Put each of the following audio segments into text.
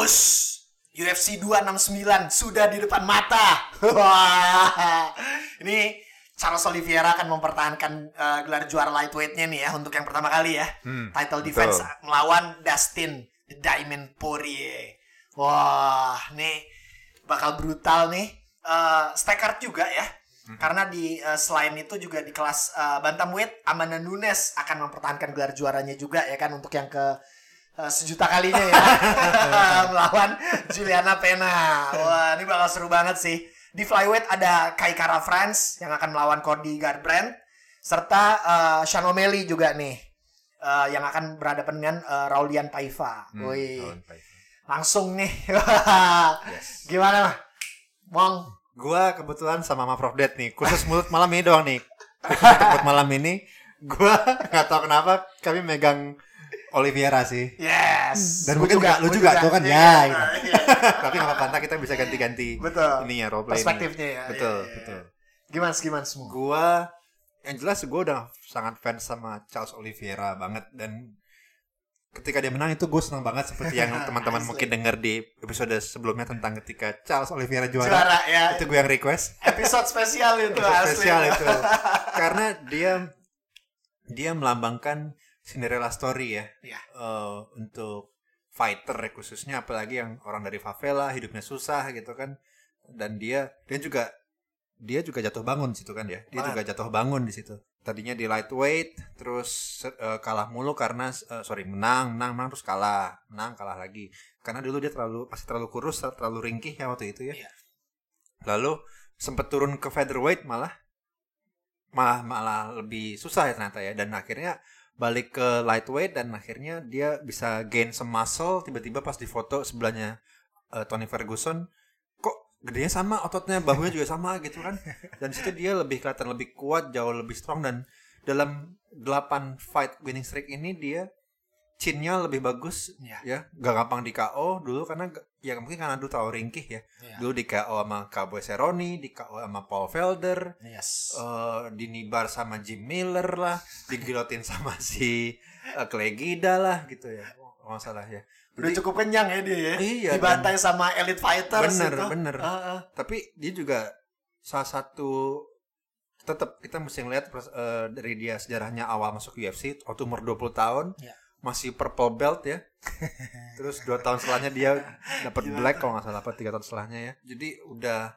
Us, UFC 269 sudah di depan mata. Ini Charles Oliveira akan mempertahankan uh, gelar juara lightweightnya nih ya untuk yang pertama kali ya. Hmm, Title betul. defense melawan Dustin The Diamond Poirier. Wah, nih bakal brutal nih. Uh, juga ya. Hmm. Karena di uh, selain itu juga di kelas uh, bantamweight Amanda Nunes akan mempertahankan gelar juaranya juga ya kan untuk yang ke uh, sejuta kalinya ya melawan Juliana Pena. Wah, ini bakal seru banget sih. Di flyweight ada Kai Kara France yang akan melawan Cody Garbrandt serta uh, Sean O'Malley juga nih uh, yang akan berhadapan dengan uh, Raulian Paiva. Hmm, Wih, Paiva. langsung nih. Yes. Gimana, Mong? Gua kebetulan sama sama Prof Ded nih, khusus mulut malam ini doang nih. Khusus mulut malam ini, gua nggak tahu kenapa kami megang Oliveira sih. Yes. Dan Gua mungkin nggak, lu gua juga, tuh kan, Iya, ya, iya, gitu. iya. Tapi nggak apa-apa, kita bisa ganti-ganti Betul. ininya role play Perspektifnya ya. Betul, betul. Gimana, gimana semua? Gua yang jelas gue udah sangat fans sama Charles Oliveira banget dan ketika dia menang itu gue senang banget seperti yang teman-teman mungkin denger di episode sebelumnya tentang ketika Charles Oliveira juara, Juara ya. itu gue yang request Episode spesial itu Episode asli. spesial itu karena dia dia melambangkan Cinderella story ya. Iya. Eh, untuk fighter ya khususnya apalagi yang orang dari favela hidupnya susah gitu kan. Dan dia dia juga dia juga jatuh bangun di situ kan ya. Dia Banget. juga jatuh bangun di situ. Tadinya di lightweight terus eh, kalah mulu karena eh, sorry menang menang menang terus kalah. Menang kalah lagi. Karena dulu dia terlalu pasti terlalu kurus terlalu ringkih ya waktu itu ya. Iya. lalu sempat turun ke featherweight malah malah malah lebih susah ya ternyata ya. Dan akhirnya balik ke lightweight dan akhirnya dia bisa gain some muscle tiba-tiba pas di foto sebelahnya eh, Tony Ferguson kok gedenya sama ototnya bahunya juga sama gitu kan. Dan situ dia lebih kelihatan lebih kuat jauh lebih strong dan dalam 8 fight winning streak ini dia chinnya lebih bagus Iya. ya gak gampang di KO dulu karena ya mungkin karena dulu terlalu ringkih ya Iya. dulu di KO sama Cowboy Cerrone di KO sama Paul Felder Yes. eh dinibar sama Jim Miller lah, digilotin sama si eh, Clay Guida lah gitu ya. Oh, nggak salah ya. Udah Jadi- cukup kenyang ya dia ya. Iya, Dibantai sama elite fighters Bener, itu. bener. Ah, ah. Tapi dia juga salah satu tetap kita mesti ngeliat eh, dari dia sejarahnya awal masuk UFC waktu umur 20 tahun Iya. Masih purple belt ya. Terus dua tahun setelahnya dia dapat black kalau nggak salah apa tiga tahun setelahnya ya. Jadi udah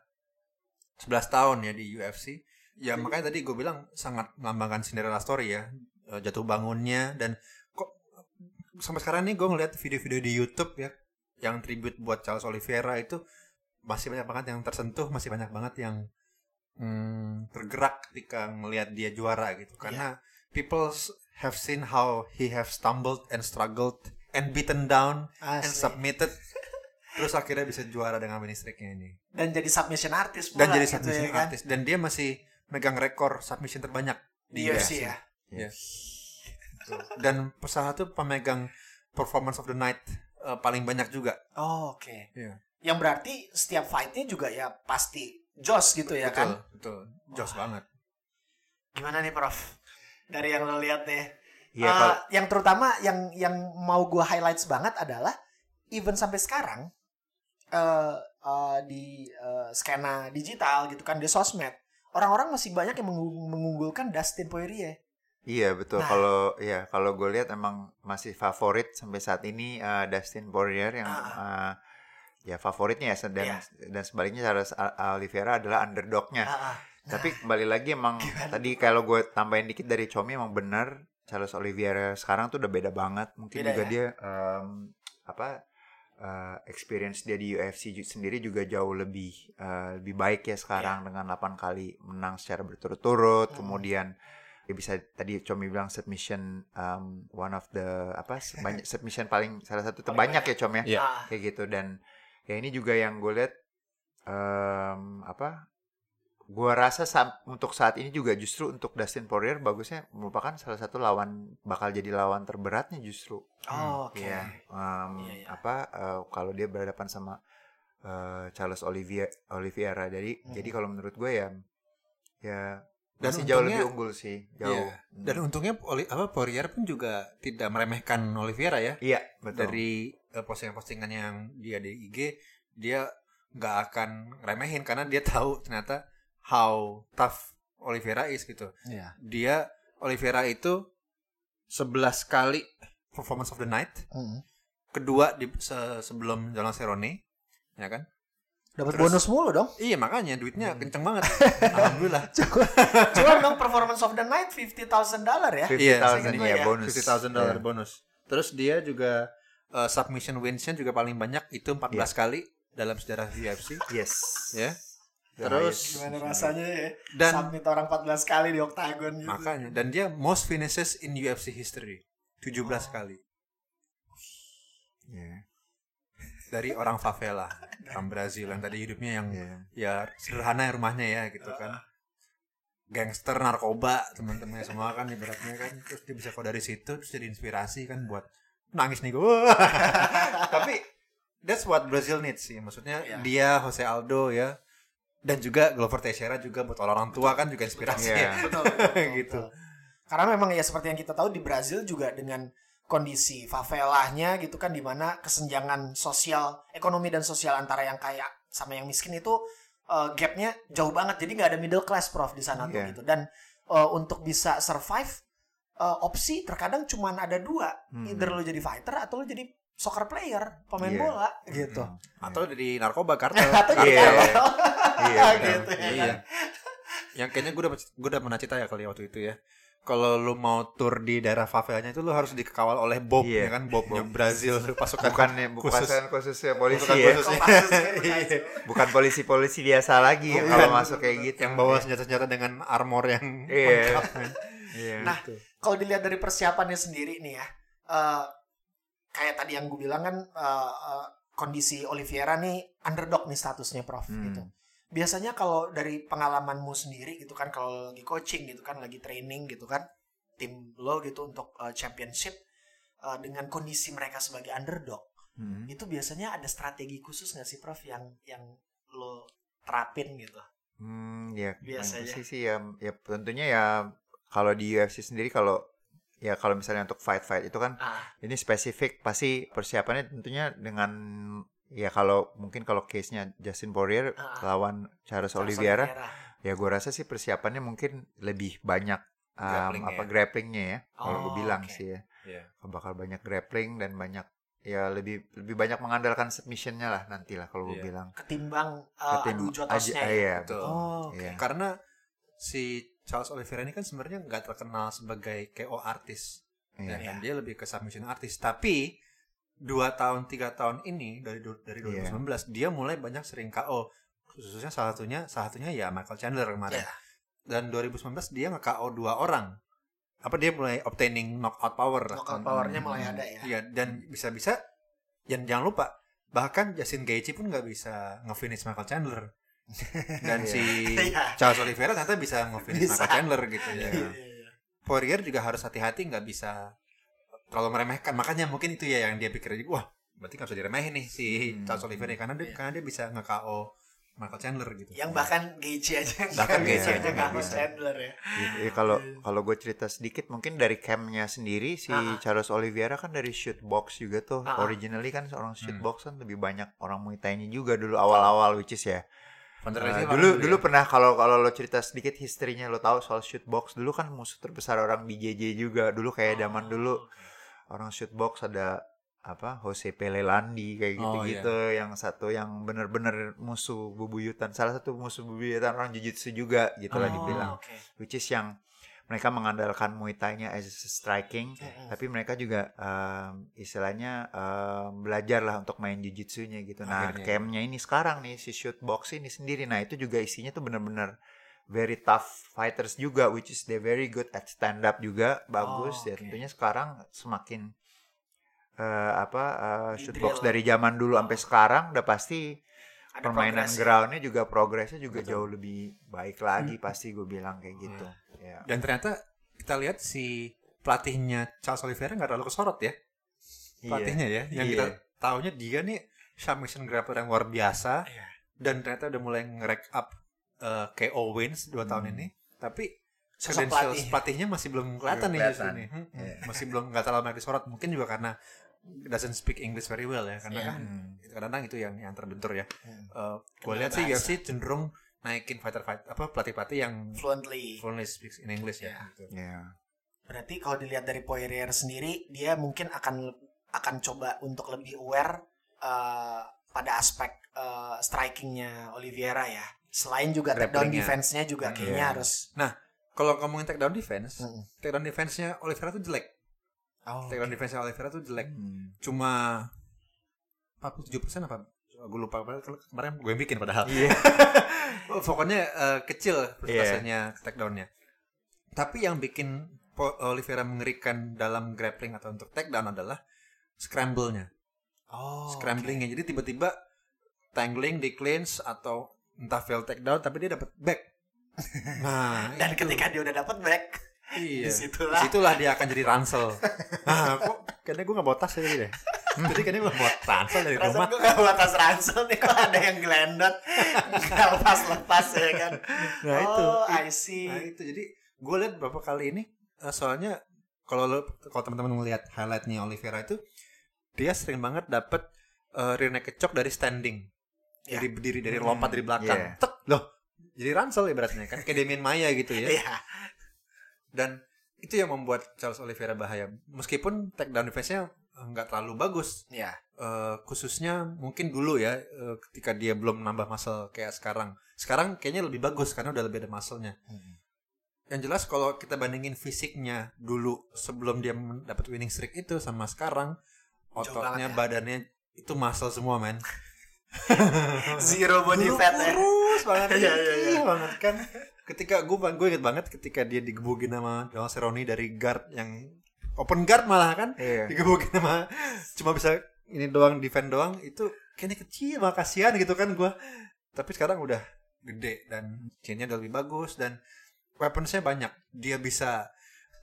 11 tahun ya di UFC. Ya makanya tadi gue bilang sangat melambangkan Cinderella story ya. Eh, Jatuh bangunnya dan kok sampai sekarang nih gue ngeliat video-video di YouTube ya yang tribute buat Charles Oliveira itu masih banyak banget yang tersentuh, masih banyak banget yang hmm, tergerak ketika ngelihat dia juara gitu. Karena people s- have seen how he have stumbled and struggled and beaten down and Asli. submitted. Terus akhirnya bisa juara dengan winning streak-nya ini. Dan jadi submission artist Dan jadi gitu submission ya kan. artist dan dia masih megang rekor submission terbanyak Di UFC ya. Iya. Tuh. Dan salah satu pemegang performance of the night eh, paling banyak juga. Oh, oke. Iya. Yang berarti setiap fightnya juga ya pasti jos gitu ya betul, kan. betul. Jos banget. Gimana nih Prof? Dari yang lo lihat nih. Iya, Eh, kalau yang terutama yang yang mau gue highlights banget adalah even sampai sekarang eh eh, di eh, skena digital gitu kan di sosmed orang-orang masih banyak yang mengung- mengunggulkan Dustin Poirier. Iya betul. Nah. Kalau ya kalau gue lihat emang masih favorit sampai saat ini uh, Dustin Poirier yang uh, ya favoritnya ya dan Iya. dan sebaliknya Charles Oliveira adalah underdognya. Ah, ah. Tapi kembali lagi emang tadi kalau gue tambahin dikit dari Chomi emang benar Charles Oliveira sekarang tuh udah beda banget. Mungkin Beda juga ya? dia em, apa eh, experience dia di UFC sendiri juga jauh lebih eh, lebih baik ya sekarang dengan 8 kali menang secara berturut-turut. Hmm. Kemudian dia bisa tadi Chomi bilang submission um, one of the apa banyak submission paling salah satu terbanyak ya Com ya Iya. Ah, kayak gitu dan ya ini juga yang gue lihat em, apa gue rasa sa- untuk saat ini juga justru untuk Dustin Poirier bagusnya merupakan salah satu lawan bakal jadi lawan terberatnya justru oh, oke. Iya, em, Iya, iya. apa eh, kalau dia berhadapan sama eh, Charles Olivier Oliveira jadi Mhm. jadi kalau menurut gue ya ya Dan Masih jauh lebih unggul sih, jauh. Iya. Dan untungnya Oli- apa Poirier pun juga tidak meremehkan Oliveira ya. Iya, betul. Dari eh, postingan-postingan yang dia di IG, dia nggak akan remehin karena dia tahu ternyata how tough Oliveira is gitu. Iya. Dia Oliveira itu 11 kali performance of the night, Mm. kedua di se- sebelum Jalan Cerrone, ya kan? Dapat Terus- bonus mulu dong. Iya makanya duitnya kenceng banget. Alhamdulillah. Cuma dong performance of the night 50.000 dollar ya. 50,000 Iya, segitu ya, ya. bonus. 50.000 dollar Iya. bonus. Terus dia juga uh, submission winsnya juga paling banyak itu 14 Iya. kali dalam sejarah UFC Yes. ya. The Terus highest. Gimana rasanya ya? Dan- Submit orang 14 kali di oktagon gitu. makanya dan dia most finishes in UFC history 17 Oh. kali Iya. dari orang favela orang Brazil yang tadi hidupnya yang Iya. ya sederhana ya rumahnya ya gitu kan gangster narkoba teman-temannya semua kan ibaratnya kan terus dia bisa kok dari situ terus jadi inspirasi kan buat nangis nih gue tapi that's what Brazil needs sih maksudnya Iya. dia Jose Aldo ya dan juga Glover Teixeira juga buat orang tua kan juga inspirasi Iya. ya Betul, betul, betul, Gitu. betul. Karena memang ya seperti yang kita tahu di Brazil juga dengan kondisi favelahnya gitu kan di mana kesenjangan sosial, ekonomi dan sosial antara yang kaya sama yang miskin itu eh, gapnya jauh banget. Jadi nggak ada middle class prof di sana tuh Iya. gitu. Dan eh, untuk bisa survive eh, opsi terkadang cuma ada dua, Hmm. either lo jadi fighter atau lo jadi soccer player, pemain Iya. bola gitu. atau jadi narkoba kartel atau jadi Iya. kartel. Iya, gitu ya. iya yang kayaknya gue udah gue udah pernah cerita ya kali waktu itu ya kalau lu mau tur di daerah favelanya itu lu harus dikawal oleh Bob Iya. ya kan Bobnya Brazil pasukan bukan khusus. khususnya polisi Bukan ya. Brazil? Bukan polisi-polisi biasa lagi ya kalau masuk kayak gitu. yang bawa senjata-senjata dengan armor yang Iya. lengkap. Iya. Nah, kalau dilihat dari persiapannya sendiri nih ya, eh, kayak tadi yang gue bilang kan eh, eh, kondisi Oliveira nih underdog nih statusnya, Prof. Hmm. Gitu. Biasanya kalau dari pengalamanmu sendiri gitu kan, kalau lagi coaching gitu kan, lagi training gitu kan, tim lo gitu untuk eh, championship eh, dengan kondisi mereka sebagai underdog, Hmm. itu biasanya ada strategi khusus nggak sih, Prof, yang yang lo terapin gitu? Hmm, ya Biasanya. sih sih ya, ya tentunya ya kalau di UFC sendiri kalau ya kalau misalnya untuk fight fight itu kan Ah, ini spesifik pasti persiapannya tentunya dengan ya kalau mungkin kalau case-nya Justin Poirier Ah. lawan Charles Charles Oliveira ya gue rasa sih persiapannya mungkin lebih banyak um, Grappling apa ya. grapplingnya ya kalau Oh, gue bilang oke. sih ya Iya. bakal banyak grappling dan banyak ya lebih lebih banyak mengandalkan submissionnya lah nanti lah kalau gue Iya. bilang Ketimbang eh, Ketim- adu jotosnya aja- ya? Betul. Oh, oke. Iya. karena si Charles Oliveira ini kan sebenarnya nggak terkenal sebagai KO artis Iya. ya kan dia lebih ke submission artis tapi dua tahun tiga tahun ini dari dari Iya. 2019 dia mulai banyak sering KO khususnya salah satunya salah satunya ya Michael Chandler kemarin Iya. dan 2019 dia nge KO dua orang apa dia mulai obtaining knockout power lah. Knockout powernya mulai ada ya. Iya dan bisa-bisa dan jangan lupa bahkan Justin Gaethje pun nggak bisa nge-finish Michael Chandler dan Iya. si Iya. Charles Oliveira ternyata bisa nge-finish. Michael Chandler gitu ya. Iya, iya. Poirier juga harus hati-hati nggak bisa terlalu meremehkan makanya mungkin itu ya yang dia pikir wah berarti nggak bisa diremehin nih si Hmm. Charles Oliveira karena dia Iya. karena dia bisa nge-KO Michael Chandler gitu Yang bahkan Gaethje aja Bahkan Gaethje aja nggak bisa. Chandler ya. Ya, ya, kalau kalau gue cerita sedikit mungkin dari campnya sendiri si Ah. Charles Oliveira kan dari shoot box juga tuh Ah. originally kan seorang shoot Hmm. box kan lebih banyak orang Muay Thai-nya juga dulu awal-awal which is ya Uh, orang dulu ya. dulu pernah kalau kalau lo cerita sedikit historinya lo tahu soal shoot box dulu kan musuh terbesar orang BJJ juga dulu kayak zaman dulu orang shoot box ada apa Jose Pelelandi kayak Oh, gitu-gitu yang satu yang bener-bener musuh bubuyutan salah satu musuh bubuyutan orang jujitsu juga gitu lah Oh. dibilang Oke. which is yang mereka mengandalkan Muay Thai-nya as striking tapi mereka juga um, istilahnya um, belajar lah untuk main jujitsunya gitu. Nah, Akhirnya. campnya ini sekarang nih si shoot box ini sendiri. Nah, itu juga isinya tuh bener-bener very tough fighters juga which is they very good at stand up juga bagus Oh, ya oke. tentunya sekarang semakin eh, apa uh, Di shoot drill. box dari zaman dulu sampai sekarang udah pasti Ada permainan ya. groundnya juga progresnya juga Betul. jauh lebih baik lagi pasti gue bilang kayak gitu ya dan ternyata kita lihat si pelatihnya Charles Oliveira nggak terlalu kesorot ya Iya. pelatihnya ya yang Iya. kita taunya dia nih submission grappler yang luar biasa Iya. dan ternyata udah mulai nge-rack up uh, KO wins dua tahun Hmm. ini tapi Sosok pelatih. pelatihnya masih belum kelihatan nih justru nih. Hmm, hmm. Iya. Masih belum nggak terlalu banyak disorot. Mungkin juga karena doesn't speak English very well ya karena Iya. kan itu kadang-kadang itu yang yang terbentur ya. Hmm. Eh, gue lihat sih. UFC cenderung naikin fighter fight apa pelatih-pelatih yang Fluently. fluently speaks in English ya. Iya. gitu. Iya. Berarti kalau dilihat dari Poirier sendiri, dia mungkin akan akan coba untuk lebih aware eh, pada aspek eh, strikingnya Oliveira ya. Selain juga takedown defense-nya juga Hmm, kayaknya iya. harus. Kalau ngomongin takedown defense, Mm-mm. takedown defense-nya Oliveira tuh jelek. Oh, Takedown defense-nya Oliveira tuh jelek. Hmm. Cuma 47% apa? Gue lupa kemarin gue yang bikin padahal. Iya. Pokoknya eh, kecil persentasenya takedown-nya. Tapi yang bikin Oliveira mengerikan dalam grappling atau untuk takedown adalah scramble-nya. Oh, Scrambling-nya. Jadi tiba-tiba tangling di clinch atau entah fail takedown tapi dia dapat back. Nah. Dan itu. ketika dia udah dapat back, iya. di situlah. Di situlah dia akan jadi ransel. Nah, kok kayaknya gue gak bawa tas tadi deh. Jadi kayaknya gue bawa ransel dari Perasaan rumah. gue gak bawa tas ransel nih kok ada yang gelendot Gak lepas-lepas ya kan Nah, itu. Oh I see Nah, itu jadi gue lihat beberapa kali ini eh, soalnya kalau lo kalau teman-teman melihat highlightnya Oliveira itu dia sering banget dapet uh, rear naked choke dari standing. Ya. Dari berdiri dari Hmm, lompat dari belakang. iya. Tek, loh. Jadi ransel ibaratnya kan kayak Demian Maya gitu ya. Iya Dan itu yang membuat Charles Oliveira bahaya. Meskipun takedown defense-nya eh, nggak terlalu bagus. Iya Eh, khususnya mungkin dulu ya eh, ketika dia belum nambah muscle kayak sekarang. Sekarang kayaknya lebih bagus karena udah lebih ada muscle-nya. Yang jelas kalau kita bandingin fisiknya dulu sebelum dia dapat winning streak itu sama sekarang ototnya ya. badannya itu muscle semua men. Zero body Dulu fat ya kurus banget Iya, iya, iya. Iya banget kan. Ketika gue gue inget banget ketika dia digebukin sama Donald Cerrone dari guard yang open guard malah kan Iya. digebukin sama cuma bisa ini doang defend doang itu kayaknya kecil mah kasihan gitu kan gue tapi sekarang udah gede dan chinnya udah lebih bagus dan weaponsnya banyak dia bisa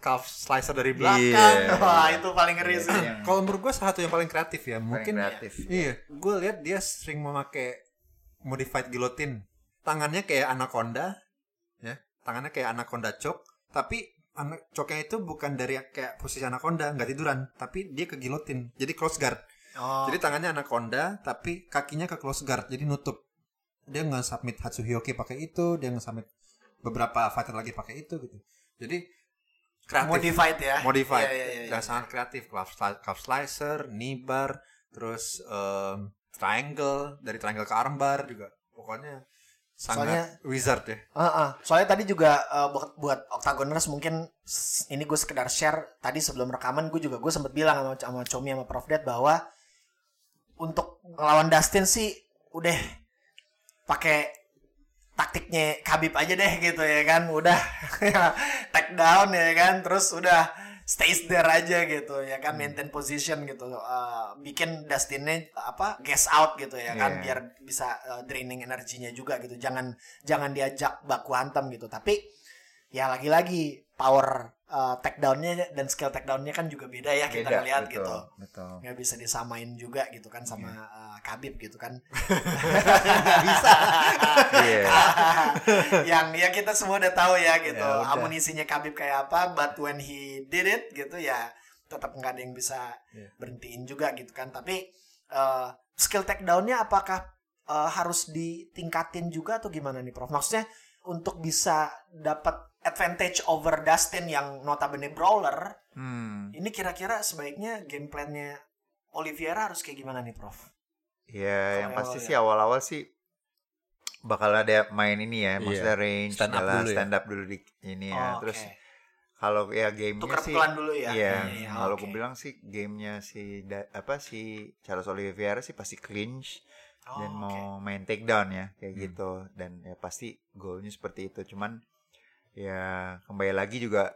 calf slicer dari belakang. Iya. Wah itu paling ngeri Iya, sih. Iya. kalau menurut gue salah satu yang paling kreatif ya Paling mungkin kreatif. iya. gue lihat dia sering memakai modified guillotine. Tangannya kayak anaconda ya. Tangannya kayak anaconda choke tapi anak choke-nya itu bukan dari kayak posisi anaconda nggak tiduran tapi dia ke guillotine jadi close guard. Oh. Jadi tangannya anaconda tapi kakinya ke close guard jadi nutup. Dia nggak submit Hatsuhioki pakai itu dia nggak submit beberapa fighter lagi pakai itu gitu. Jadi kreatif. Modified ya. Modified. Iya, iya, iya. dan sangat kreatif. Sli- calf slicer knee bar terus em, triangle dari triangle ke armbar juga. Pokoknya sangat Soalnya- wizard ya. Heeh. Soalnya tadi juga eh, buat buat Octagoners mungkin ini gue sekedar share. Tadi sebelum rekaman gue juga gue sempet bilang sama sama Comi sama Prof Dad bahwa untuk ngelawan Dustin sih udah pakai taktiknya Khabib aja deh gitu ya kan udah take down ya kan terus udah stays there aja gitu ya kan maintain position gitu. Eh, bikin Dustinnya apa gas out gitu ya kan Iya. biar bisa eh, draining energinya juga gitu. Jangan jangan diajak baku hantam gitu. Tapi ya lagi-lagi power eh, takedownnya dan skill takedownnya kan juga beda ya kita Beda, ngeliat betul, gitu Betul. nggak bisa disamain juga gitu kan sama eh, Khabib gitu kan bisa Iya. yang ya kita semua udah tahu ya gitu Ya, udah. amunisinya Khabib kayak apa but when he did it gitu ya tetap nggak ada yang bisa Iya. berhentiin juga gitu kan tapi eh, skill takedownnya apakah eh, harus ditingkatin juga atau gimana nih Prof maksudnya untuk bisa dapat advantage over Dustin yang notabene brawler Hmm. ini kira-kira sebaiknya game plan-nya Oliveira harus kayak gimana nih Prof Ya, yang pasti ya. sih awal-awal sih bakal ada main ini ya, Iya. maksudnya range, Stand up adalah dulu ya. stand up dulu di ini ya. Oh, Terus kalau ya gamenya tukar sih, dulu ya iya, Iya, kalau oke. aku bilang sih gamenya si da- apa si Charles Oliveira sih pasti clinch Oh, dan oke. mau main takedown ya kayak Hmm. gitu dan ya pasti goalnya seperti itu. Cuman ya kembali lagi juga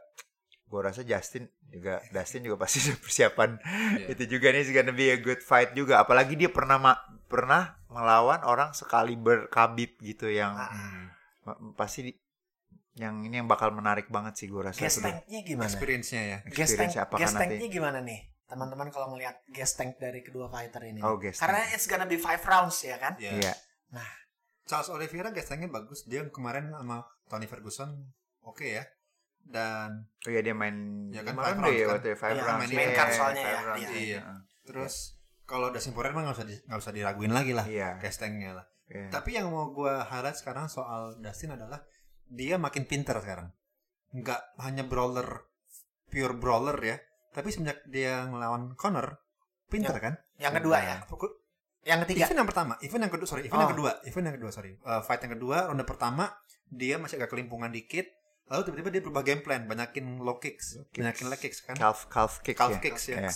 gue rasa Justin juga Dustin juga pasti persiapan Iya. itu juga nih gonna be a good fight juga. Apalagi dia pernah ma- pernah melawan orang sekali berkabib gitu yang ma- pasti di- yang ini yang bakal menarik banget sih gue rasa gas tanknya gimana? Experience-nya ya. Gas tank experience apakah gas nanti tanknya gimana nih? Teman-teman kalau ngelihat gas tank dari kedua fighter ini. Oh, gas karena tank. it's gonna be five rounds ya kan? Iya. iya Charles Oliveira gestangnya bagus. Dia kemarin sama Tony Ferguson oke ya dan Oh iya dia main Ya kan, round ya rounds waktu five Iya, rounds. main Iya, main card soalnya five ya, rounds, iya. iya. terus kalau Dustin Poirier mah nggak usah di- nggak usah diraguin lagi lah Iya. castengnya lah Iya. tapi yang mau gue highlight sekarang soal Dustin adalah dia makin pinter sekarang nggak hanya brawler pure brawler ya tapi semenjak dia ngelawan Conor pinter kan Yang kedua ya. Pokok- Yang ketiga. Event yang pertama, event yang kedua, sorry, event Oh. yang kedua, event yang kedua, sorry, Uh, fight yang kedua, ronde pertama dia masih agak kelimpungan dikit, lalu tiba-tiba dia berubah game plan, banyakin low kicks, banyakin leg kicks kan, Calf calf kick calf ya. kicks ya, Iya.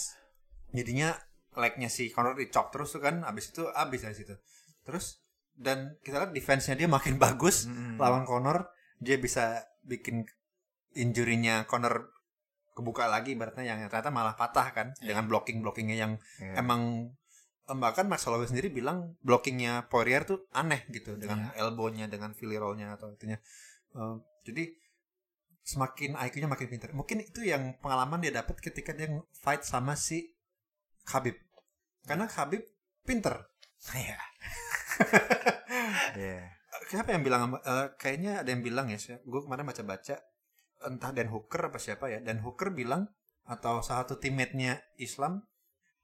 jadinya legnya si Conor dicok terus tuh kan, abis itu abis dari situ, terus dan kita lihat defense-nya dia makin bagus Mm-mm. lawan Conor, dia bisa bikin injurinya Conor kebuka lagi, ibaratnya yang ternyata malah patah kan, dengan blocking blockingnya yang Iya. emang em, bahkan Max Holloway sendiri bilang blockingnya Poirier tuh aneh gitu dengan elbownya dengan Philly roll-nya atau itunya Eh, jadi semakin IQ-nya makin pintar mungkin itu yang pengalaman dia dapat ketika dia fight sama si Khabib karena Khabib pinter Iya. Iya. siapa yang bilang eh, kayaknya ada yang bilang ya gue kemarin baca baca entah Dan Hooker apa siapa ya Dan Hooker bilang atau salah satu teammate-nya Islam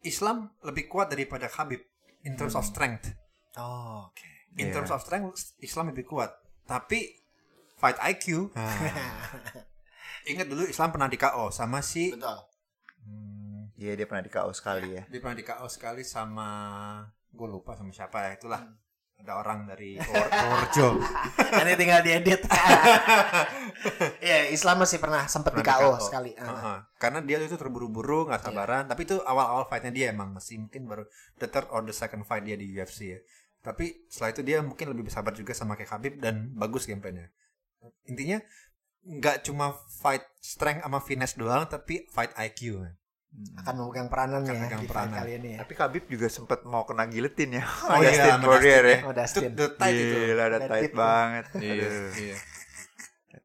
Islam lebih kuat daripada Khabib in terms of strength Oh, oke. in Iya. terms of strength Islam lebih kuat tapi fight IQ ingat dulu Islam pernah di KO sama si Betul. hmm, Iya dia pernah di KO sekali ya. dia pernah di KO sekali sama gue lupa sama siapa ya itulah Hmm. ada orang dari Pur- Purworejo Nanti tinggal diedit. Iya, Islam masih pernah sempat di KO sekali. Ah. Heeh. Karena dia itu terburu-buru, nggak sabaran. Tapi itu awal-awal fightnya dia emang masih mungkin baru the third or the second fight dia di UFC ya. Tapi setelah itu dia mungkin lebih bersabar juga sama kayak Khabib dan bagus gameplaynya. Intinya nggak cuma fight strength sama finesse doang, tapi fight IQ. Akan memegang peranan Akan ya memegang peranan. kali ini ya. Tapi Khabib juga sempat mau kena giletin ya. Oh iya, Dustin Poirier Dustin ya. Oh, Itu Dustin. the tight itu. Gila, ada Ada tight banget. Iya, iya.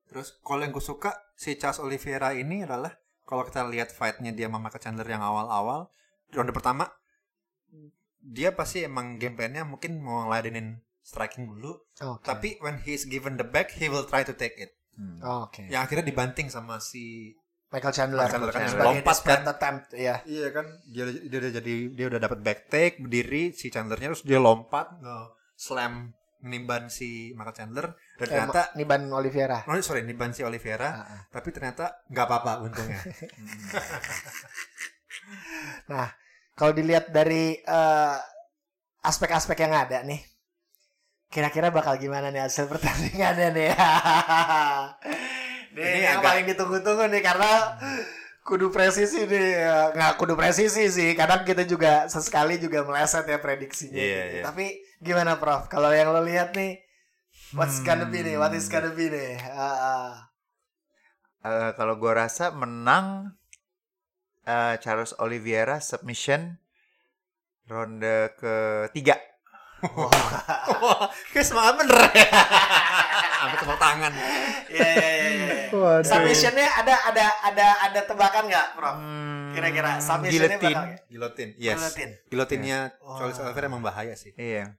Terus kalau yang gue suka si Charles Oliveira ini adalah kalau kita lihat fightnya dia sama Michael Chandler yang awal-awal ronde pertama dia pasti emang game plan-nya mungkin mau ngeladenin striking dulu Oke. tapi when he's given the back he will try to take it Hmm. Oke. yang akhirnya dibanting sama si Michael Chandler. Michael Chandler kan Sebagai lompat desperate kan. attempt, ya. iya kan dia, dia udah jadi dia udah dapat back take berdiri si Chandlernya terus dia lompat nge slam menimban si Michael Chandler dan Eh, ternyata Niban Oliveira. oh sorry niban si Oliveira Ah, ah. tapi ternyata nggak apa-apa untungnya Nah, kalau dilihat dari eh, aspek-aspek yang ada nih, kira-kira bakal gimana nih hasil pertandingannya nih? Nih, Ini yang agak- paling ditunggu-tunggu nih karena kudu presisi nih, Ya, nggak kudu presisi sih. Kadang kita juga sesekali juga meleset ya prediksinya. Iya, gitu. iya. Tapi gimana, Prof? Kalau yang lo lihat nih, what's gonna be nih? What is gonna be nih? Ah, ah. Eh, kalau gue rasa menang eh, Charles Oliveira submission ronde ketiga. Wah, kayak semangat bener ya. Sampai tepuk tangan. Iya, iya, iya, iya. Waduh. Submissionnya ada ada ada ada tebakan nggak, Prof? Hmm, Kira-kira submissionnya guillotine. bakal Gilotin, yes. Guillotine. Gilotinnya Wah. Charles Oliveira emang bahaya sih. Iya.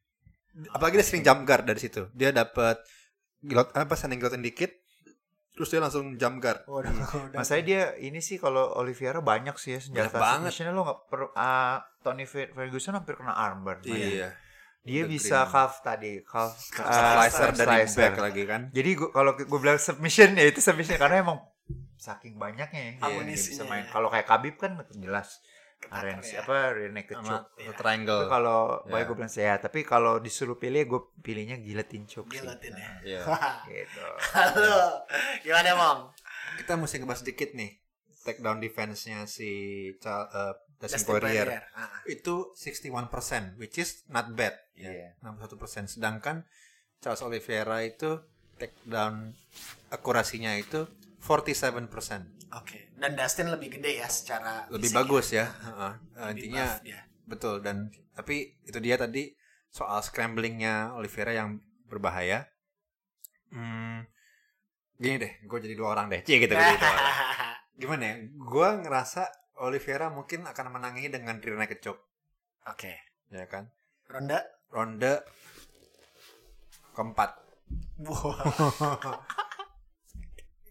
Apalagi dia sering jump guard dari situ. Dia dapat gilot apa standing gilotin dikit, terus dia langsung jump guard. Waduh, udah. Masanya dia ini sih kalau Oliveira banyak sih ya senjata Banyak banget. submissionnya lo nggak perlu. ah, Tony Fer- Ferguson hampir kena armbar. Iya. Dia The bisa green. calf tadi, calf Uh, ah, slicer dari slicer. back lagi kan. Jadi gua, kalau gue bilang submission ya itu submission karena emang saking banyaknya ya dia Amunisinya bisa main. ya. Kalau kayak Khabib kan jelas arrange ya. apa Sama choke. the triangle. Itu kalau Ya. baik gue bilang saya, tapi kalau disuruh pilih gue pilihnya guillotine choke sih. Gilotin ya. Iya. Gitu. Halo. Gimana, Mom? Kita mesti ngebahas dikit nih take down defense-nya si uh, Poirier. Poirier. Ah, ah. Itu 61% which is not bad. Iya. 61%. Sedangkan Charles Oliveira itu take down akurasinya itu 47%. Oke. Dan Dustin lebih gede ya secara Lebih fisik bagus ya. ya. Heeh. Uh, Lebih intinya buff dia. betul dan tapi itu dia tadi soal scramblingnya Oliveira yang berbahaya. Hmm, gini deh, gue jadi dua orang deh. Cie gitu, dua orang. Gimana ya? Gue ngerasa Oliveira mungkin akan menangi dengan rear naked choke, Oke. ya kan? Ronda. Ronde keempat. Wah.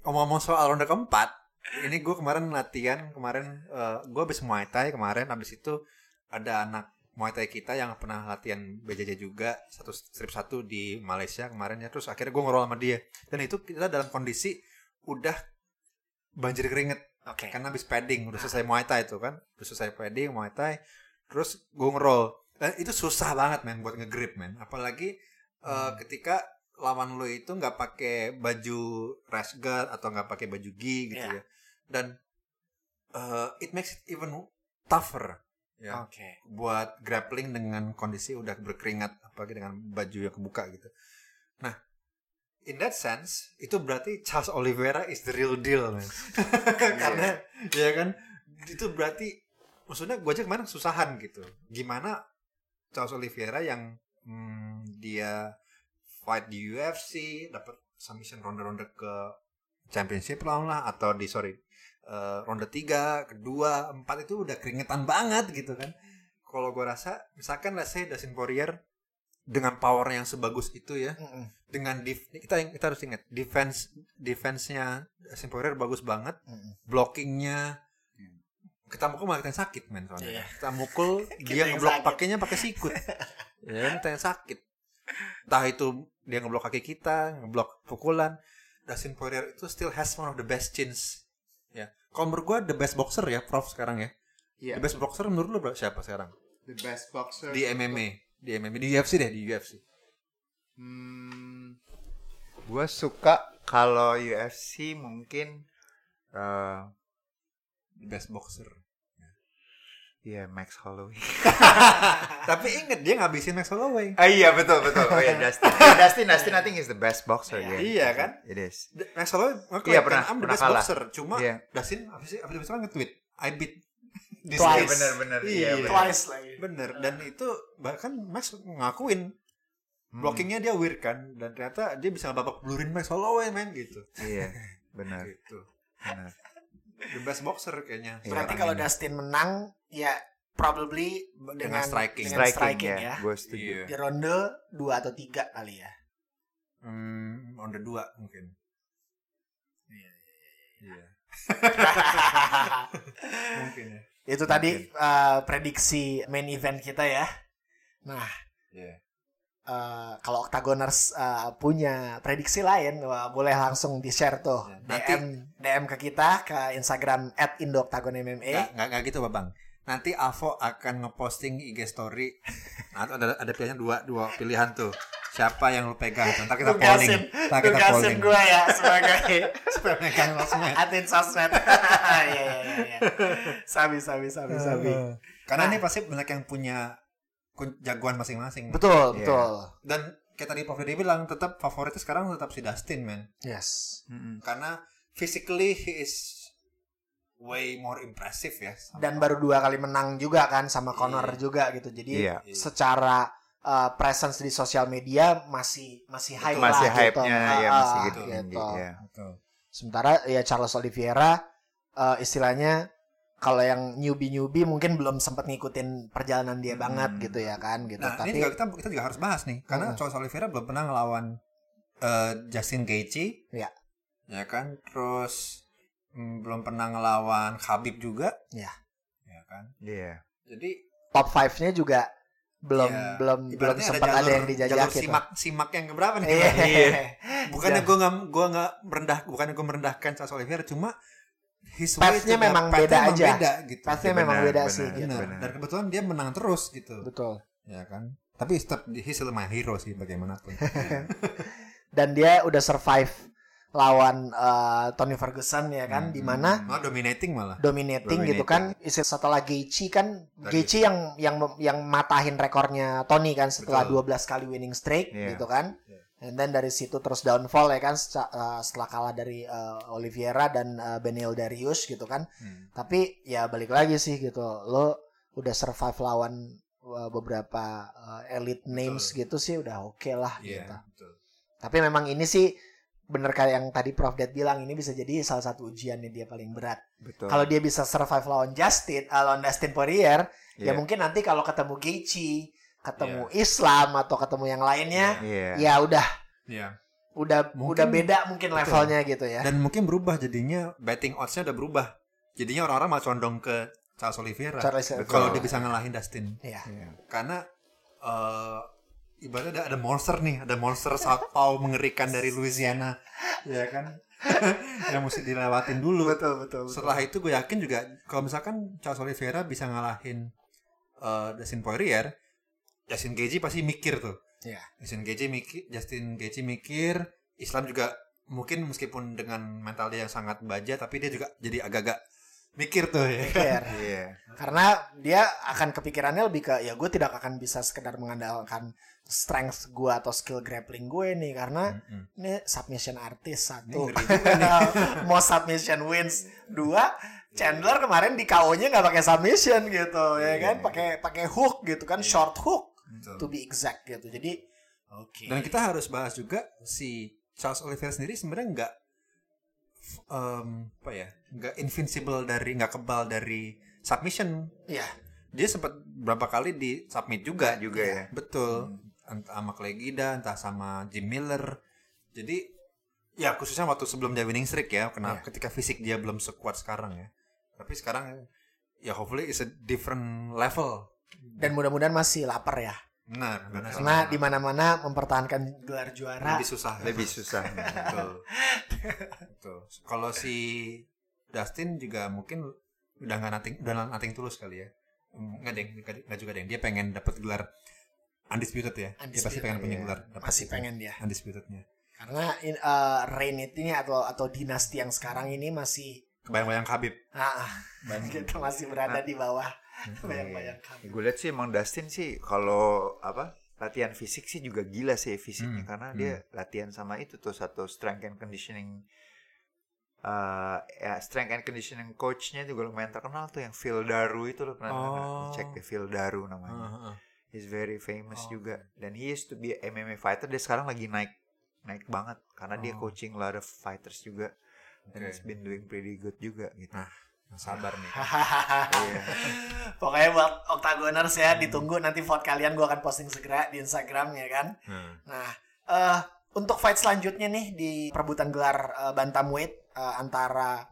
omong-omong soal ronde keempat, ini gue kemarin latihan kemarin gue habis Muay Thai kemarin habis itu ada anak Muay Thai kita yang pernah latihan BJJ juga satu strip satu di Malaysia kemarin ya terus akhirnya gue ngobrol sama dia dan itu kita dalam kondisi udah banjir keringet Oke. karena habis padding udah selesai Muay Thai itu kan udah selesai padding Muay Thai terus gue ngerol dan itu susah banget men buat ngegrip men apalagi uh, ketika lawan lo itu nggak pakai baju rash guard atau nggak pakai baju gi gitu Iya. ya dan uh, it makes it even tougher ya Oke. buat grappling dengan kondisi udah berkeringat apalagi dengan baju yang kebuka gitu. Nah, in that sense itu berarti Charles Oliveira is the real deal, man. Karena ya kan itu berarti maksudnya gue aja kemarin susahan gitu. Gimana Charles Oliveira yang hmm, dia fight di UFC dapat submission ronde-ronde ke championship round lah atau di sorry eh, ronde 3, kedua, empat itu udah keringetan banget gitu kan. Kalau gue rasa misalkan let's say Dustin Poirier dengan power yang sebagus itu ya, Mm-mm. dengan def- kita kita harus ingat defense defense-nya Dustin Poirier bagus banget, Mm-mm. blockingnya kita mukul malah kita yang sakit men Iya. soalnya. Kita mukul dia ngeblok pakainya pakai sikut. ya kita yang sakit. Entah itu dia ngeblok kaki kita, ngeblok pukulan. Dustin Poirier itu still has one of the best chins. Ya. Kalau menurut gua the best boxer ya, Prof sekarang ya. Iya. The best boxer menurut lu siapa sekarang? The best boxer Di MMA, di MMA, di UFC deh, di UFC. Hmm, gue suka kalau UFC mungkin eh The best boxer. ya Max Holloway. Tapi inget dia ngabisin Max Holloway. Ah iya betul betul. Oh ya Dustin. Yeah, Dustin Dustin I think is the best boxer. Iya. yeah. Iya, kan? It is. Max Holloway Iya, ya, pernah- I'm the pernah best kalah. boxer. Cuma Iya. Dustin habis habis itu kan nge-tweet, I beat Twice. guy. Bener bener. Iya, Iya. bener. Twice lagi. Bener. Dan itu bahkan Max ngakuin Hmm. blockingnya dia weird kan dan ternyata dia bisa babak belurin Max Holloway men gitu. Iya. Benar. Gitu. Benar. The best boxer kayaknya. Iya. Berarti kalau. Dustin menang ya probably dengan, Dengan striking. dengan Striking, striking, ya. ya. Gue setuju. Iya. Di ronde 2 atau 3 kali ya. Hmm, on the dua mungkin. Iya. Mungkin ya. Itu tadi uh, prediksi main event kita ya. Nah, Iya. uh, kalau Octagoners uh, punya prediksi lain, wah, boleh langsung di-share tuh. Ya, nanti- DM DM ke kita ke Instagram @indoctagonmma. Nggak, nggak, gitu Babang. Nanti Avo akan ngeposting IG story. Nah, itu ada ada pilihannya dua dua pilihan tuh. Siapa yang lu pegang? Ntar kita polling. Ntar kita tugasin polling. gue ya sebagai megang langsung. admin sosmed. Iya iya iya. iya. Sabi sabi sabi sabi. Karena ini pasti banyak yang punya jagoan masing-masing. Betul Iya. betul. Dan kayak tadi Prof Deddy bilang tetap favoritnya sekarang tetap si Dustin, man. Yes. Mm-mm. Karena physically he is way more impressive ya. Dan baru dua kali menang juga kan sama Connor Iya. juga gitu. Jadi Iya. secara uh, presence di sosial media masih masih high Betul. lah Masih gitu. hype-nya ya Ah, masih ah, gitu tinggi ya. Betul. Sementara ya Charles Oliveira uh, istilahnya kalau yang newbie-newbie mungkin belum sempat ngikutin perjalanan dia Hmm. banget gitu ya kan gitu. Nah, Tapi ini juga kita kita juga harus bahas nih karena Hmm. Charles Oliveira belum pernah ngelawan eh, Justin Gaethje. Iya. Ya kan? Terus mm, belum pernah ngelawan Khabib juga. Iya. Ya kan? Iya. Jadi top 5-nya juga belum ya, belum belum sempat ada, jalur- yang dijajaki tuh. simak simak yang keberapa nih? Iya. Bukannya gue nggak gua nggak merendah, bukannya gue merendahkan Charles Oliveira, cuma his Path-nya memang path-nya beda memang aja. Beda, gitu. Pathnya memang beda sih gitu. Benar. benar. Dan kebetulan dia menang terus gitu. Betul. Ya kan? Tapi tetap he's still my hero sih bagaimanapun. Dan dia udah survive lawan uh, Tony Ferguson ya kan Hmm. di mana Malah dominating malah. dominating, gitu kan Isi- setelah Gaethje kan Gaethje yang yang yang matahin rekornya Tony kan setelah Betul. 12 kali winning streak Iya. gitu kan Iya. and then dari situ terus downfall ya kan uh, setelah kalah dari uh, Oliveira dan uh, Benil Darius gitu kan Hmm. tapi ya balik lagi sih gitu lo udah survive lawan uh, beberapa uh, elite names gitu sih udah oke lah Iya, gitu betul. tapi memang ini sih bener kayak yang tadi Prof Dad bilang ini bisa jadi salah satu ujiannya dia paling berat Betul. kalau dia bisa survive lawan Justin, uh, lawan Dustin Poirier, ya Iya. mungkin nanti kalau ketemu Gaethje, ketemu Islam atau ketemu yang lainnya, Iya. ya udah Iya. udah Mungkin- udah beda mungkin levelnya gitu ya. Dan mungkin berubah jadinya betting odds-nya udah berubah. Jadinya orang-orang malah condong ke Charles Oliveira. Charles Kalau dia bisa ngalahin Dustin. Iya. Karena eh ibaratnya ada, ada monster nih, ada monster southpaw mengerikan dari Louisiana, ya kan? yang mesti dilewatin dulu. Betul betul. betul. Setelah itu gue yakin juga kalau misalkan Charles Oliveira bisa ngalahin eh Dustin Poirier, Justin Gaethje pasti mikir tuh. Iya. Justin Gaethje mikir, Justin Gaethje mikir, Islam juga mungkin meskipun dengan mental dia yang sangat baja tapi dia juga jadi agak-agak mikir tuh ya. Mikir. Iya. Karena dia akan kepikirannya lebih ke ya gue tidak akan bisa sekedar mengandalkan strength gue atau skill grappling gue nih karena Mm-mm. ini submission artis satu mau submission wins dua Chandler kemarin di KO-nya nggak pakai submission gitu ya Iya. kan pakai pakai hook gitu kan short hook Betul. to be exact gitu jadi oke Dan kita harus bahas juga si Charles Oliveira sendiri sebenarnya nggak em, apa ya nggak invincible dari nggak kebal dari submission. Iya. Dia sempat berapa kali di submit juga juga ya. Betul. Entah sama Clay Guida, entah sama Jim Miller. Jadi ya khususnya waktu sebelum dia winning streak ya, kenapa Iya. ketika fisik dia belum sekuat sekarang ya. Tapi sekarang ya hopefully is a different level. dan mudah-mudahan masih lapar ya Benar, benar. karena di mana-mana mempertahankan gelar juara lebih susah. Lebih susah. Betul. Betul. Kalau si Dustin juga mungkin udah nggak nating udah nating tulus kali ya. Nggak deng, nggak nggak juga deng. Dia pengen dapat gelar undisputed ya. dia pasti Undisputed, pengen punya iya. gelar. itu. pengen dia undisputednya. karena in, eh, reign ini atau atau dinasti yang sekarang ini masih Kebayang-bayang Khabib. ah, gitu masih berada di bawah Hmm. bayang-bayang kami gue lihat sih emang Dustin sih kalau apa latihan fisik sih juga gila sih fisiknya Hmm, karena dia latihan sama itu tuh satu strength and conditioning eh ya strength and conditioning coachnya juga lumayan terkenal tuh yang Phil Daru itu lo pernah? Oh. cek deh Phil Daru namanya Heeh. He's very famous Oh, juga dan he used to be a MMA fighter dia sekarang lagi naik naik banget karena dia Oh. coaching a lot of fighters juga dan Oke. he's been doing pretty good juga gitu Nah, sabar nih. Iya. Pokoknya buat Octagoners ya ditunggu nanti vote kalian gue akan posting segera di Instagram ya kan. Nah, Nah, eh untuk fight selanjutnya nih di perebutan gelar eh, bantamweight eh, antara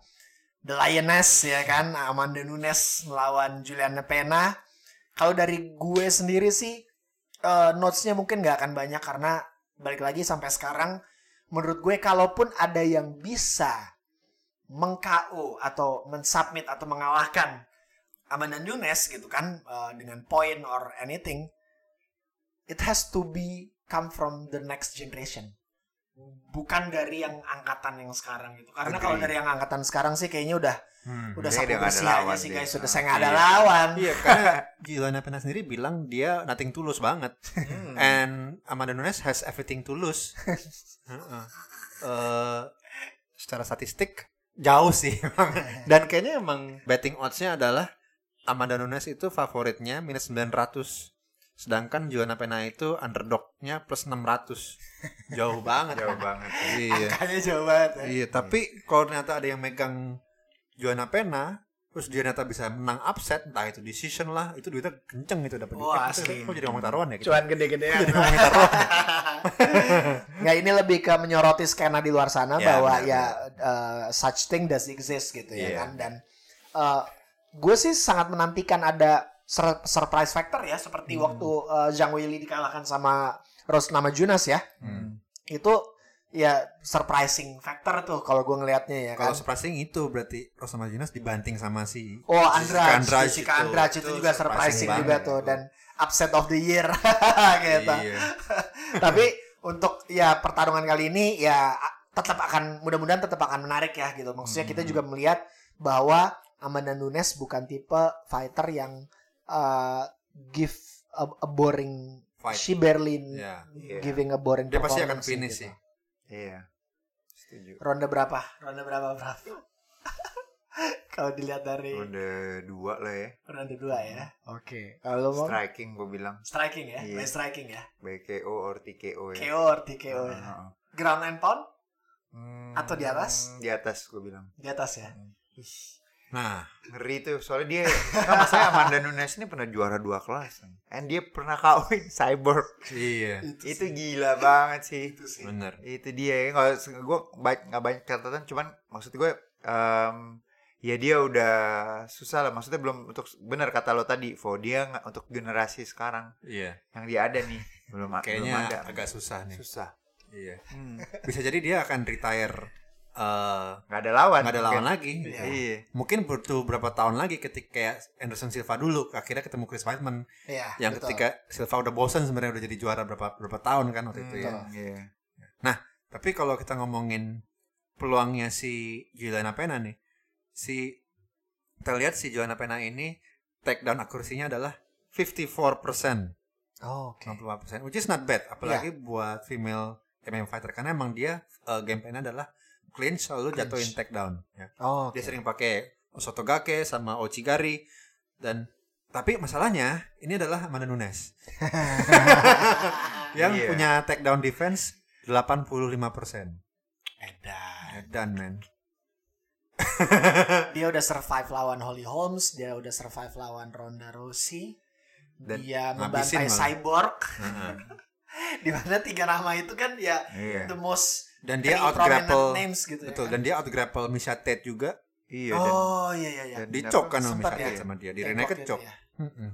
The Lioness ya kan Amanda Nunes melawan Juliana Pena. Kalau dari gue sendiri sih eh, notes-nya mungkin nggak akan banyak karena balik lagi sampai sekarang menurut gue kalaupun ada yang bisa meng-KO atau mensubmit atau mengalahkan Amanda Nunes gitu kan eh, dengan point or anything it has to be come from the next generation bukan dari yang angkatan yang sekarang gitu karena Agree. kalau dari yang angkatan sekarang sih kayaknya udah hmm. udah ada bersih aja sih guys sudah Ah, saya nggak ada iya. lawan Iya, karena Juliana Pena sendiri bilang dia nothing tulus banget. Hmm. And Amanda Nunes has everything to lose. Heeh. Eh, secara statistik jauh sih emang. Dan kayaknya emang betting odds-nya adalah Amanda Nunes itu favoritnya minus 900. Sedangkan Juliana Pena itu underdognya plus 600. Jauh banget. jauh banget Iya. kayaknya jauh banget ya. Iya, tapi kalau ternyata ada yang megang Juliana Pena terus dia ternyata bisa menang upset entah itu decision lah itu duitnya kenceng itu dapat duit. asli. kok jadi ngomong taruhan ya kita? cuan gede-gedean Jadi ngomongin taruhan ya? nggak ini lebih ke menyoroti skena di luar sana Ya, bahwa benar, ya uh, such thing does exist gitu ya Iya. kan dan uh, gue sih sangat menantikan ada sur- surprise factor ya seperti Hmm. waktu uh, Zhang Weili dikalahkan sama Rose Namajunas ya Hmm. itu ya surprising factor tuh kalau gue ngelihatnya ya kan Kalau surprising itu berarti Rosama Junas dibanting sama si Oh Andrade Jessica itu. Itu, Itu juga surprising surprising juga tuh dan upset of the year gitu. Iya. Tapi untuk ya pertarungan kali ini ya tetap akan mudah-mudahan tetap akan menarik ya gitu. Maksudnya kita Hmm. juga melihat bahwa Amanda Nunes bukan tipe fighter yang uh, give a, a boring Fight. she barely Iya. Iya. giving a boring Dia pasti akan finish gitu. sih. iya setuju Ronde berapa? Ronde berapa, Prof? Kalau dilihat dari ronde dua lah ya ronde dua ya. Oke. Kalau mau striking gue bilang striking ya, main striking ya. baik KO or TKO ya KO or TKO ya. Heeh. Ground and pound Hmm, Atau di atas? di atas gue bilang di atas ya. Nah, ngeri tuh soalnya dia kan masalahnya Amanda Nunes ini pernah juara dua kelas kan. and dia pernah kawin cyborg. Iya. Itu gila banget sih. Itu sih. Bener. Itu dia. Kalau gue baik nggak banyak catatan, cuman maksud gue em, ya dia udah susah lah. Maksudnya belum untuk benar kata lo tadi, Vo dia nggak untuk generasi sekarang Iya. yang dia ada nih belum, belum Kayaknya ada. agak susah nih. susah. Iya. Hmm. Bisa jadi dia akan retire eh Nggak ada lawan. nggak ada lawan mungkin. lagi. Iya. Iya. Mungkin butuh berapa tahun lagi ketika kayak Anderson Silva dulu akhirnya ketemu Chris Weidman Iya. yang betul. ketika Silva udah bosan sebenarnya udah jadi juara berapa berapa tahun kan waktu itu ya. Hmm, iya. Tapi kalau kita ngomongin peluangnya si Juliana Pena nih, si kita lihat si Juliana Pena ini takedown akurasinya adalah 54%, Oh, oke. 64%, which is not bad, apalagi buat female MMA fighter karena emang dia uh, game plan adalah clinch selalu Clinch. jatuhin takedown. Ya. Oh, Dia sering pakai Sotogake sama Ochigari dan tapi masalahnya ini adalah Amanda Nunes yang Iya. punya takedown defense 85%. Edan. Edan man. Dia udah survive lawan Holly Holmes, dia udah survive lawan Ronda Rousey. Dan dia membantai malah. Cyborg. Heeh. Di mana tiga nama itu kan ya Iya. the most dan dia out grapple names gitu betul ya. dan dia out grapple Misha Tate juga Iya dan oh iya iya iya. dan dicok kan sama Misha ya. Tate sama dia di Tengok Rene gitu kecok ya.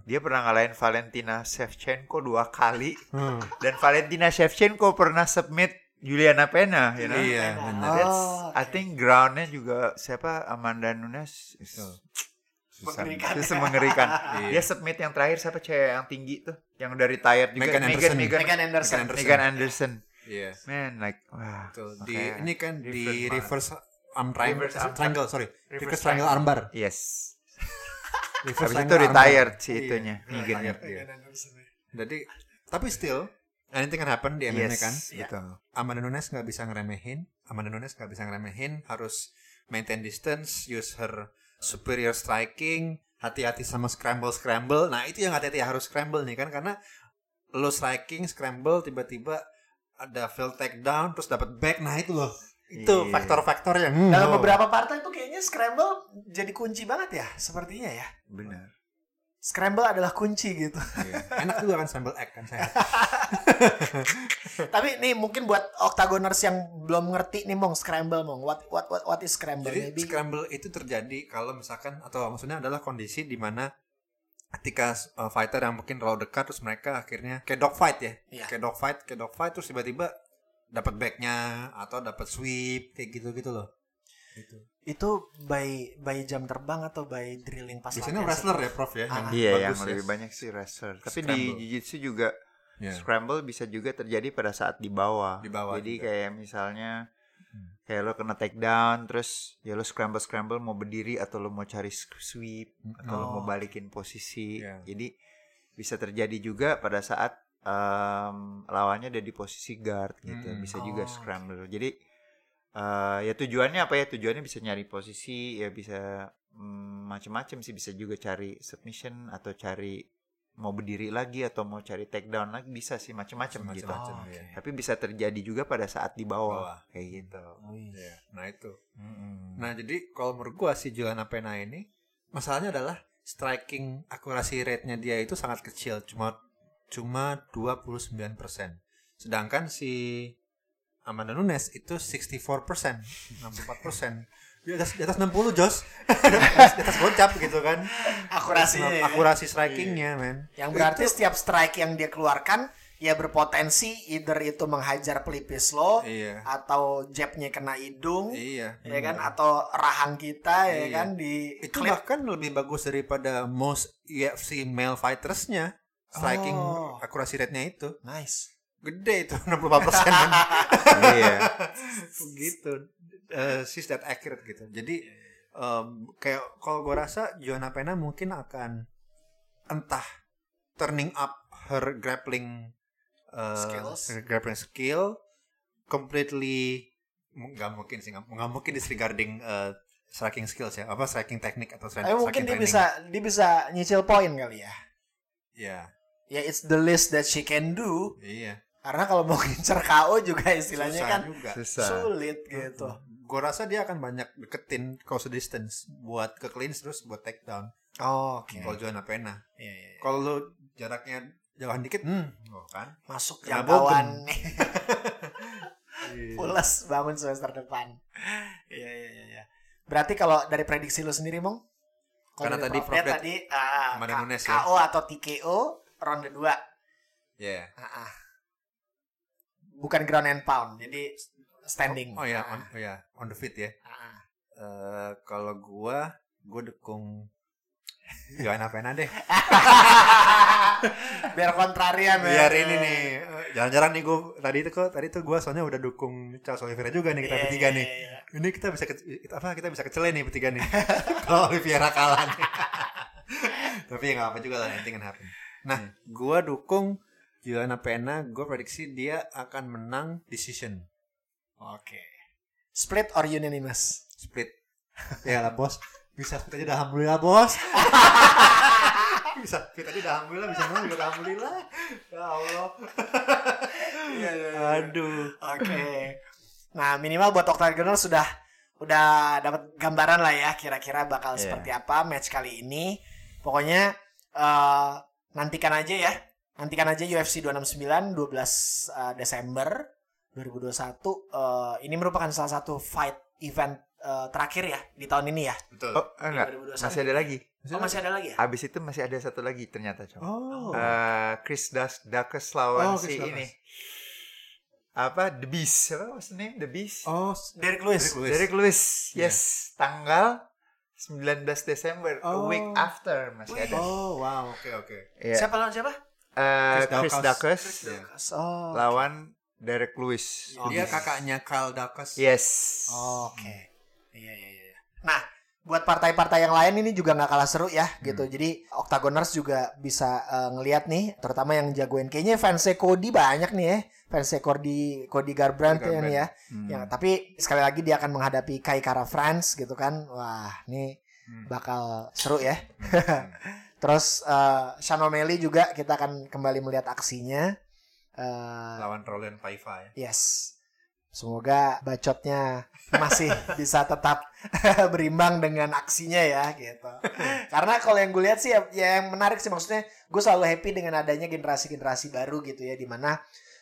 Dia pernah ngalahin Valentina Shevchenko dua kali Hmm. dan Valentina Shevchenko pernah submit Juliana Pena, you know. iya benar Oh. That's, I oke. think groundnya juga siapa Amanda Nunes susah. Mengerikan. Itu mengerikan. Iya. Dia submit yang terakhir siapa cewek yang tinggi tuh, yang udah retired juga. Megan Anderson. Megan, Megan Anderson. Megan Megan Anderson. Iya Man, like wah. betul di ini kan di reverse arm triangle, Reverse triangle sorry Reverse reverse triangle armbar Yes. reverse Habis itu armbar. si Iya, itunya, dia. Megan Anderson. jadi tapi still anything can happen di MMA Yes, kan Iya. betul. Amanda Nunes nggak bisa ngeremehin Amanda Nunes nggak bisa ngeremehin harus maintain distance use her superior striking hati-hati sama scramble scramble nah itu yang hati-hati harus scramble nih kan karena lo striking scramble tiba-tiba ada fail takedown terus dapat back nah itu loh itu Iya. faktor-faktor yang hmm, Dalam beberapa partai tuh kayaknya scramble jadi kunci banget ya, sepertinya ya. Benar. Scramble adalah kunci gitu. Iya. enak juga kan scramble egg kan saya Tapi nih mungkin buat octagoners yang belum ngerti nih mong scramble mong. What what what what is scramble? Jadi Maybe scramble itu terjadi kalau misalkan atau maksudnya adalah kondisi di mana ketika uh, fighter yang mungkin terlalu dekat terus mereka akhirnya kayak dogfight ya. Iya. Kayak dogfight, kayak dogfight terus tiba-tiba dapat backnya atau dapat sweep kayak gitu-gitu loh. Gitu. itu by by jam terbang atau by drilling pas Biasanya latihan wrestler ya, Prof ya. Ah. yang Iya, bagus yang ya. lebih banyak sih wrestler. Tapi di Scramble. jiu-jitsu juga Iya. scramble bisa juga terjadi pada saat di bawah. Di bawah Jadi juga. kayak misalnya Hmm. kayak lo kena take down terus ya lo scramble scramble mau berdiri atau lo mau cari sweep atau lo Oh, mau balikin posisi. Iya. Jadi bisa terjadi juga pada saat em, lawannya ada di posisi guard gitu. Hmm. Bisa juga Oh, scramble. Jadi eh, ya tujuannya apa ya? Tujuannya bisa nyari posisi, ya bisa mm, macem-macem sih bisa juga cari submission atau cari mau berdiri lagi atau mau cari take down lagi bisa sih macem-macem gitu. Macam-macam, Oh, ya. Tapi bisa terjadi juga pada saat di bawah, Bawah. kayak gitu. Iya. Nah itu. Nah jadi kalau menurut gua si Juliana Pena ini masalahnya adalah striking akurasi rate-nya dia itu sangat kecil, cuma cuma 29%. Sedangkan si Amanda Nunes itu 64%, 64%. Di atas di atas 60 Jos. di atas gocap gitu kan. akurasinya ya. Akurasi strikingnya, men. yang berarti setiap strike yang dia keluarkan ya berpotensi either itu menghajar pelipis lo Iya. atau jabnya kena hidung Iya. ya kan atau rahang kita ya Iya. kan di Itu klip bahkan lebih bagus daripada most UFC male fighters-nya. Striking Oh. akurasi rate-nya itu. nice gede itu 65 persen iya. gitu Eh, she's that accurate gitu. Jadi em, kayak kalau gue rasa Joanna Pena mungkin akan entah turning up her grappling eh, Skills. her grappling skill completely nggak mungkin sih nggak mungkin disregarding eh, striking skills ya apa striking teknik atau striking, tapi mungkin dia training. bisa dia bisa nyicil poin kali ya. Ya ya it's the list that she can do. Iya. Karena kalau mau ngincer KO juga istilahnya Susah kan juga. Susah. sulit gitu gue rasa dia akan banyak deketin close distance buat ke clinch terus buat takedown oh, oke kalau Joanna Pena Iya, iya, iya. kalau lu jaraknya jauhan dikit, hmm, oh kan. Masuk jangkauan pules bangun semester depan. Iya iya iya. iya. Berarti kalau dari prediksi lu sendiri, Mong? Karena tadi Prof tadi K- Nunes ya. KO atau TKO ronde 2. Ya. Ah, ah. Bukan ground and pound, jadi standing. Oh ya, Ah, on, oh ya, on the feet ya. ah. Eh kalau gua, gua dukung Joanna Pena deh. Biar kontrarian ya. Biar ini nih, eh, jarang-jarang nih gua tadi itu kok tadi tuh gua soalnya udah dukung Charles Oliveira juga nih kita Iya, bertiga iya, nih. iya. Ini kita bisa ke, apa kita bisa kecele nih bertiga nih. Kalau Oliveira kalah nih. Tapi ya apa juga lah, anything can happen. Nah, gua dukung Joanna Pena, gua prediksi dia akan menang decision Oke. Split or unanimous? split. ya lah bos, bisa split aja alhamdulillah bos. bisa split aja alhamdulillah, bisa menang juga dah alhamdulillah. Ya Allah. Iya, iya, iya. Aduh. Oke. Nah, minimal buat Octagonal sudah udah dapat gambaran lah ya kira-kira bakal Iya. seperti apa match kali ini. Pokoknya eh, nantikan aja ya. Nantikan aja UFC 269 12 eh, Desember 2021. Eh, ini merupakan salah satu fight event eh, terakhir ya di tahun ini ya. Betul. Oh, enggak. 2021. Masih ada lagi. Oh, masih ada lagi ya? Habis itu masih ada satu lagi ternyata, Cok. Oh. Eh, Chris Das Dakes lawan Oh, Chris si ini. Apa? The Beast. Apa what's the name? The Beast. oh, Derek Lewis. Derek Lewis. Derek Lewis. Iya. Yes, tanggal 19 Desember, a Oh. week after masih Wih. ada. Oh, wow. Oke, oke. Iya. Siapa lawan siapa? Eh, Chris Chris. Dakes Iya. Oh. lawan Derek Lewis. Oh, Dia kakaknya Carl Dacus. Yes. Oke. Iya iya iya. Nah, buat partai-partai yang lain ini juga nggak kalah seru ya gitu. Jadi Octagoners juga bisa eh, ngelihat nih, terutama yang jagoin kayaknya fansnya Cody banyak nih ya. Fansnya Cody Cody Garbrandt Cody ya nih ya. Hmm. Ya, tapi sekali lagi dia akan menghadapi Kai Kara France gitu kan. Wah, ini Hmm. bakal seru ya. Terus eh Sean O'Malley juga kita akan kembali melihat aksinya. Eh, Lawan Roland Paiva ya. Yes. Semoga bacotnya masih bisa tetap berimbang dengan aksinya ya gitu. Karena kalau yang gue lihat sih ya, ya yang menarik sih maksudnya gue selalu happy dengan adanya generasi-generasi baru gitu ya di mana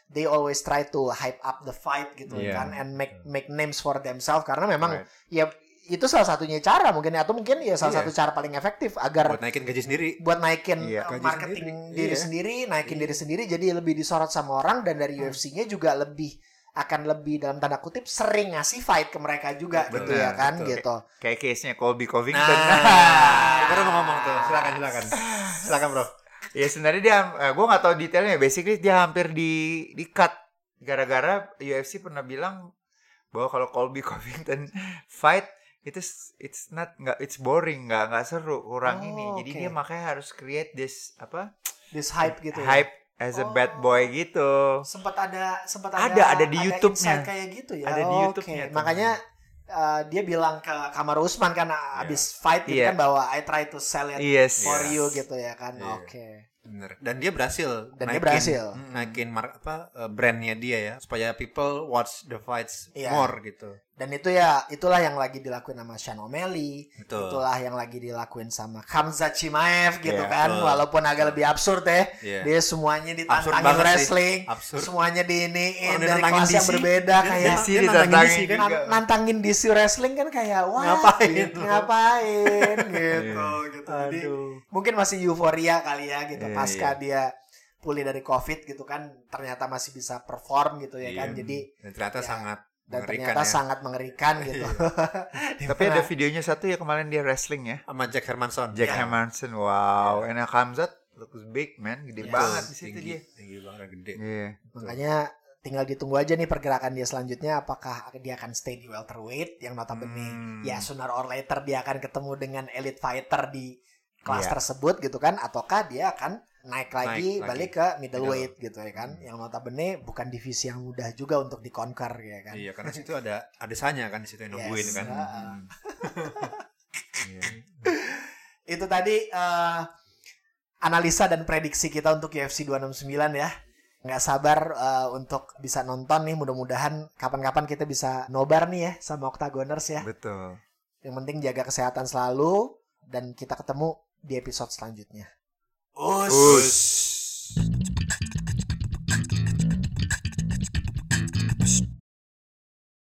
they always try to hype up the fight gitu Iya. kan and make make names for themselves karena memang Right. ya itu salah satunya cara mungkin ya atau mungkin ya salah Iya. satu cara paling efektif agar Buat naikin gaji sendiri. buat naikin Iya. Gaji marketing sendiri. diri Iya. sendiri, naikin diri sendiri jadi lebih disorot sama orang dan dari Hmm. UFC-nya juga lebih akan lebih dalam tanda kutip sering ngasih fight ke mereka juga Betul, gitu ya kan betul. gitu. Kayak case-nya Colby Covington. Nah, baru mau ngomong tuh. Silakan, silakan. Silakan, Bro. ya sebenarnya dia, eh, gue nggak tahu detailnya. Basically dia hampir di di cut gara-gara UFC pernah bilang bahwa kalau Colby Covington fight itu it's not nggak it's boring nggak nggak seru kurang Oh, ini. Jadi oke. dia makanya harus create this apa This hype gitu ya. hype as a bad boy gitu. Sempat ada sempat Ada, ada di YouTube-nya. kayak gitu ya. Ada di Oke. YouTube-nya tuh. Makanya uh, dia bilang ke Kamar Usman kan abis fight gitu Iya. kan bahwa I try to sell it Yes. for Yes. you gitu ya kan. Iya. Oke. Bener. Dan dia berhasil. Dan dia berhasil. Naikin mar- apa eh, brandnya dia ya, supaya people watch the fights Iya. more gitu. Dan itu ya itulah yang lagi dilakuin sama Sean O'Malley. Betul. Itulah yang lagi dilakuin sama Kamza Chimaev gitu Iya, kan. betul. Walaupun agak lebih absurd ya. Iya. Dia semuanya ditantangin wrestling. Absurd. Semuanya diiniin Orang dia dari kelas yang DC. berbeda Dia- kayak DC dia nantangin DC kan. nan- nantangin DC wrestling kan kayak wah Ngapain gitu, ngapain gitu Iya. gitu. Jadi Aduh. mungkin masih euforia kali ya gitu Iya, pasca dia pulih dari covid gitu kan ternyata masih bisa perform gitu ya kan. Iya. Jadi Dan ternyata Ya. sangat dan mengerikan ternyata ya. sangat mengerikan gitu. Tapi ada videonya satu ya kemarin dia wrestling ya. sama Jack Hermanson. Jack Iya. Hermanson, wow. Enak Hamzat looks big man, gede Yes. banget di situ tinggi, dia. Tinggi banget gede. Iya. Makanya tinggal ditunggu aja nih pergerakan dia selanjutnya apakah dia akan stay di welterweight yang notabene Hmm. ya sooner or later dia akan ketemu dengan elite fighter di kelas Iya. tersebut gitu kan ataukah dia akan naik lagi lagi. balik ke middleweight gitu ya kan yang notabene bukan divisi yang mudah juga untuk dikonquer ya kan Iya, karena situ ada ada Sanya kan di situ yang nungguin Yes. kan. Hmm. Itu tadi eh, analisa dan prediksi kita untuk UFC 269 ya nggak sabar eh, untuk bisa nonton nih mudah-mudahan kapan-kapan kita bisa nobar nih ya sama Octagoners ya Betul. yang penting jaga kesehatan selalu dan kita ketemu di episode selanjutnya Us. Us.